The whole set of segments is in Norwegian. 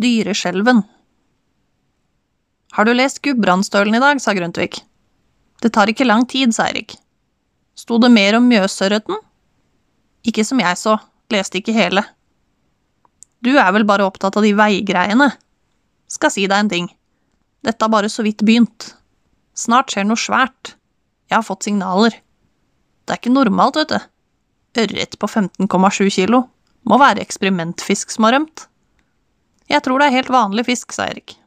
Dyreskjelven. Har du lest Gudbrandsdølen i dag, sa Grundtvig. Det tar ikke lang tid, sa Eirik. Sto det mer om Mjøsørreten? Ikke som jeg så, leste ikke hele. Du er vel bare opptatt av de veigreiene? Skal si deg en ting. Dette har bare så vidt begynt. Snart skjer noe svært. Jeg har fått signaler. Det er ikke normalt, vet du. Ørret på 15,7 kilo. Må være eksperimentfisk som har rømt. Jeg tror det er helt vanlig fisk, sa Erik.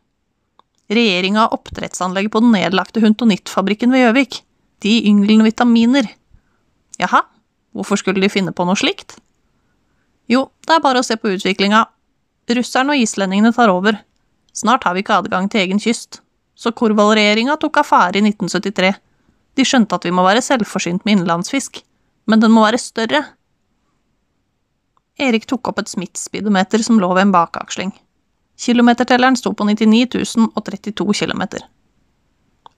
Regjeringa har oppdrettsanlegg på den nedlagte Huntonitt-fabrikken ved Gjøvik. De ynglende vitaminer. Jaha, hvorfor skulle de finne på noe slikt? Jo, det er bare å se på utviklinga. Russerne og islendingene tar over. Snart har vi ikke adgang til egen kyst. Så Korvald-regjeringa tok affære i 1973. De skjønte at vi må være selvforsynt med innenlandsfisk, men den må være større. Erik tok opp et Smiths-speedometer som lå ved en bakaksling. Kilometertelleren sto på 99 032 km.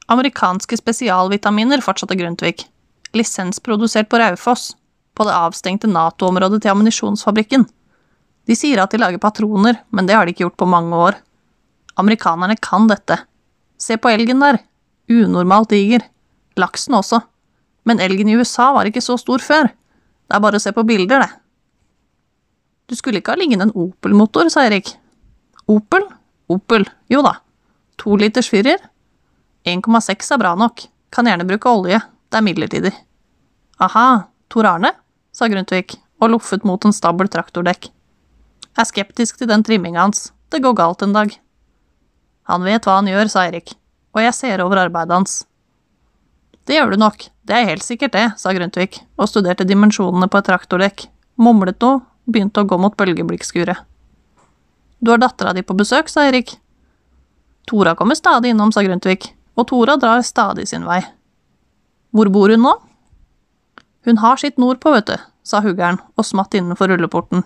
Amerikanske spesialvitaminer, fortsatte Grundtvig. Lisensprodusert på Raufoss, på det avstengte Nato-området til ammunisjonsfabrikken. De sier at de lager patroner, men det har de ikke gjort på mange år. Amerikanerne kan dette. Se på elgen der. Unormalt diger. Laksen også. Men elgen i USA var ikke så stor før. Det er bare å se på bilder, det. Du skulle ikke ha liggende en Opel-motor, sa Erik. Opel? Opel. Jo da. To liters firer? 1,6 er bra nok. Kan gjerne bruke olje. Det er midlertidig. Aha, Tor Arne? sa Grundtvig og loffet mot en stabel traktordekk. Jeg Er skeptisk til den trimminga hans. Det går galt en dag. Han vet hva han gjør, sa Erik, og jeg ser over arbeidet hans. Det gjør du nok, det er helt sikkert det, sa Grundtvig og studerte dimensjonene på et traktordekk, mumlet noe, begynte å gå mot bølgeblikkskuret. Du har dattera di på besøk, sa Erik. Tora kommer stadig innom, sa Grundtvig, og Tora drar stadig sin vei. Hvor bor hun nå? Hun har sitt nordpå, vet du, sa huggeren og smatt innenfor rulleporten.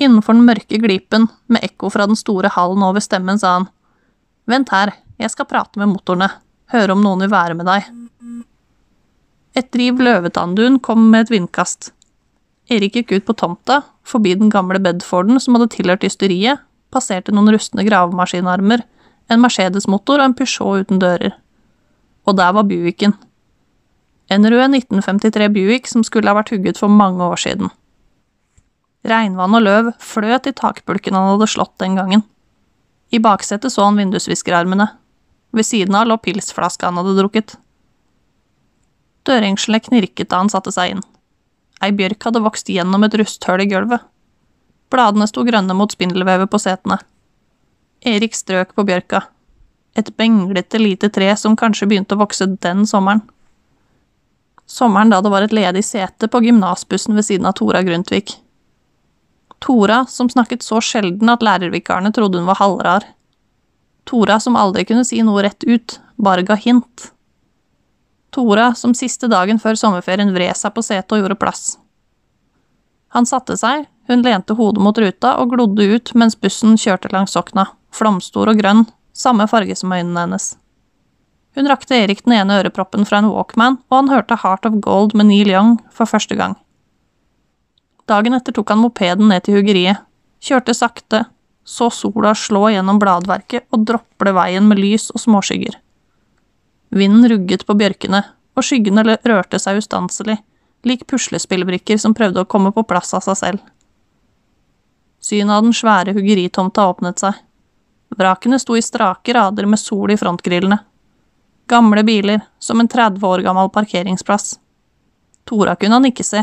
Innenfor den mørke glipen, med ekko fra den store hallen over stemmen, sa han. Vent her, jeg skal prate med motorene, høre om noen vil være med deg. Et driv løvetanndun kom med et vindkast. Erik gikk ut på tomta, forbi den gamle Bedforden som hadde tilhørt ysteriet, passerte noen rustne gravemaskinarmer, en Mercedes-motor og en Peugeot uten dører. Og der var Buicken. En rød 1953 Buick som skulle ha vært hugget for mange år siden. Regnvann og løv fløt i takpulken han hadde slått den gangen. I baksetet så han vindusviskerarmene. Ved siden av lå pilsflaska han hadde drukket. Dørhengselet knirket da han satte seg inn. Ei bjørk hadde vokst gjennom et rusthull i gulvet. Bladene sto grønne mot spindelvevet på setene. Erik strøk på bjørka. Et benglete lite tre som kanskje begynte å vokse den sommeren sommeren da det var et ledig sete på gymnasbussen ved siden av Tora Grundtvig. Tora som snakket så sjelden at lærervikarene trodde hun var halvrar. Tora som aldri kunne si noe rett ut, bare ga hint. Tora som siste dagen før sommerferien vred seg på setet og gjorde plass. Han satte seg, hun lente hodet mot ruta og glodde ut mens bussen kjørte langs Sokna, flomstor og grønn, samme farge som øynene hennes. Hun rakte Erik den ene øreproppen fra en Walkman, og han hørte Heart of Gold med Neil Young for første gang. Dagen etter tok han mopeden ned til huggeriet, kjørte sakte, så sola slå gjennom bladverket og drople veien med lys og småskygger. Vinden rugget på bjørkene, og skyggene rørte seg ustanselig, lik puslespillbrikker som prøvde å komme på plass av seg selv. Synet av den svære huggeritomta åpnet seg. Vrakene sto i strake rader med sol i frontgrillene. Gamle biler, som en 30 år gammel parkeringsplass. Tora kunne han ikke se,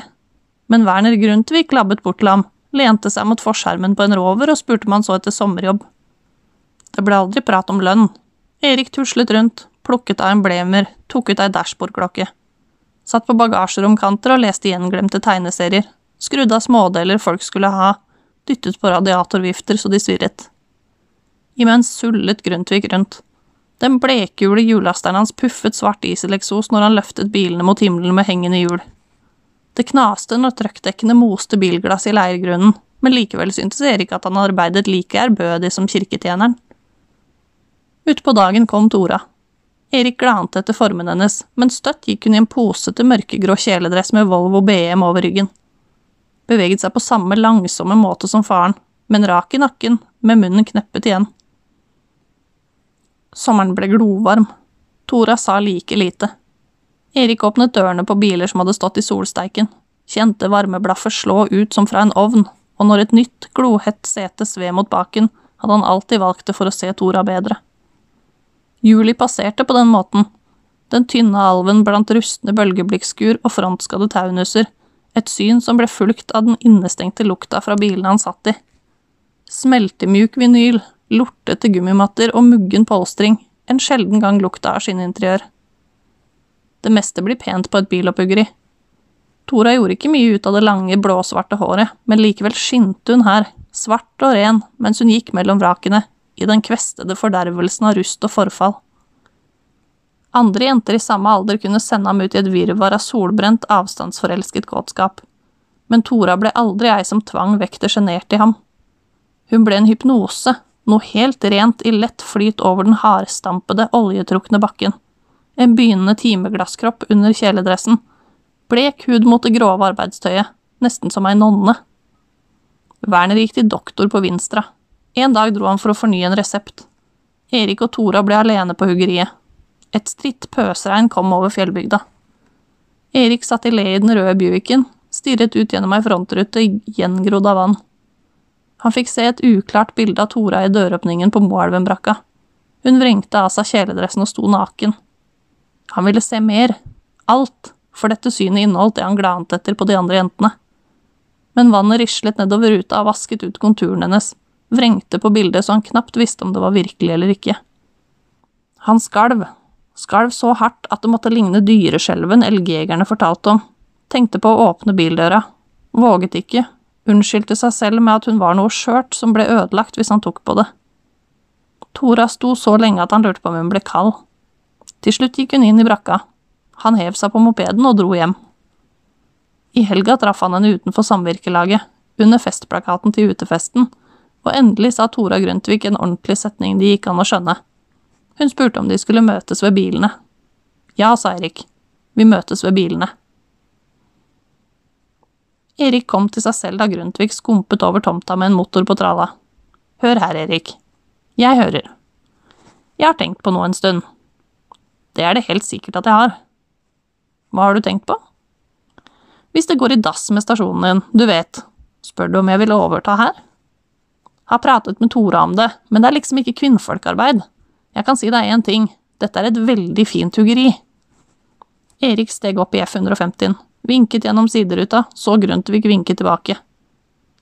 men Werner Grundtvig labbet bort til ham, lente seg mot forskjermen på en rover og spurte om han så etter sommerjobb. Det ble aldri prat om lønn. Erik tuslet rundt, plukket av emblemer, tok ut ei dashbordklokke. Satt på bagasjeromkanter og leste gjenglemte tegneserier, skrudde av smådeler folk skulle ha, dyttet på radiatorvifter så de svirret. Imens sullet Grundtvig rundt. Den blekgule hjullasteren hans puffet svart dieseleksos når han løftet bilene mot himmelen med hengende hjul. Det knaste når trøkkdekkene moste bilglass i leirgrunnen, men likevel syntes Erik at han arbeidet like ærbødig som kirketjeneren. Utpå dagen kom Tora. Erik glante etter formen hennes, men støtt gikk hun i en posete mørkegrå kjeledress med Volvo BM over ryggen. Beveget seg på samme langsomme måte som faren, men rak i nakken, med munnen kneppet igjen. Sommeren ble glovarm. Tora sa like lite. Erik åpnet dørene på biler som hadde stått i solsteiken, kjente varmeblaffet slå ut som fra en ovn, og når et nytt, glohett sete sved mot baken, hadde han alltid valgt det for å se Tora bedre. Juli passerte på den måten, den tynne alven blant rustne bølgeblikkskur og frontskadde taunuser, et syn som ble fulgt av den innestengte lukta fra bilene han satt i. Smeltemjuk vinyl, lortete gummimatter og muggen polstring, en sjelden gang lukta av skinninteriør. Det meste blir pent på et bilopphuggeri. Tora gjorde ikke mye ut av det lange, blåsvarte håret, men likevel skinte hun her, svart og ren, mens hun gikk mellom vrakene, i den kvestede fordervelsen av rust og forfall. Andre jenter i samme alder kunne sende ham ut i et virvar av solbrent, avstandsforelsket kåtskap, men Tora ble aldri ei som tvang vekk det sjenerte i ham. Hun ble en hypnose, noe helt rent i lett flyt over den hardstampede, oljetrukne bakken, en begynnende timeglasskropp under kjeledressen, blek hud mot det grove arbeidstøyet, nesten som ei nonne. Werner gikk til doktor på Vinstra. En dag dro han for å fornye en resept. Erik og Tora ble alene på huggeriet. Et stritt pøsregn kom over fjellbygda. Erik satt i le i den røde Buicken, stirret ut gjennom ei frontrute gjengrodd av vann. Han fikk se et uklart bilde av Tora i døråpningen på Moelven-brakka. Hun vrengte av seg kjeledressen og sto naken. Han ville se mer, alt, for dette synet inneholdt det han glante etter på de andre jentene. Men vannet rislet nedover ruta og vasket ut konturen hennes, vrengte på bildet så han knapt visste om det var virkelig eller ikke. Han skalv, skalv så hardt at det måtte ligne dyreskjelven elgjegerne fortalte om, tenkte på å åpne bildøra, våget ikke, unnskyldte seg selv med at hun var noe skjørt som ble ødelagt hvis han tok på det. Tora sto så lenge at han lurte på om hun ble kald. Til slutt gikk hun inn i brakka. Han hev seg på mopeden og dro hjem. I helga traff han henne utenfor samvirkelaget, under festplakaten til utefesten, og endelig sa Tora Grøntvik en ordentlig setning det gikk an å skjønne. Hun spurte om de skulle møtes ved bilene. Ja, sa Erik. Vi møtes ved bilene. Erik kom til seg selv da Grundtvig skumpet over tomta med en motor på tralla. Hør her, Erik. Jeg hører. Jeg har tenkt på noe en stund. Det er det helt sikkert at jeg har. Hva har du tenkt på? Hvis det går i dass med stasjonen din, du vet, spør du om jeg vil overta her? Har pratet med Tora om det, men det er liksom ikke kvinnfolkarbeid. Jeg kan si deg én ting, dette er et veldig fint huggeri. Erik steg opp i F-150-en, vinket gjennom sideruta, så Grundtvig vinke tilbake.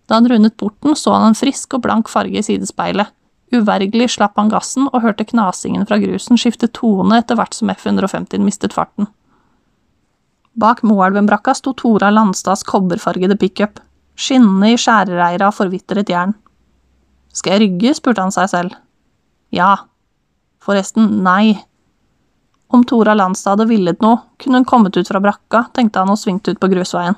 Da han rundet porten, så han en frisk og blank farge i sidespeilet. Uvergelig slapp han gassen og hørte knasingen fra grusen skifte tone etter hvert som F-150-en mistet farten. Bak Moelven-brakka sto Tora Landstads kobberfargede pickup, skinnende i skjærereire av forvitret jern. Skal jeg rygge? spurte han seg selv. Ja, Forresten, nei. Om Tora Landstad hadde villet noe, kunne hun kommet ut fra brakka, tenkte han og svingt ut på grusveien.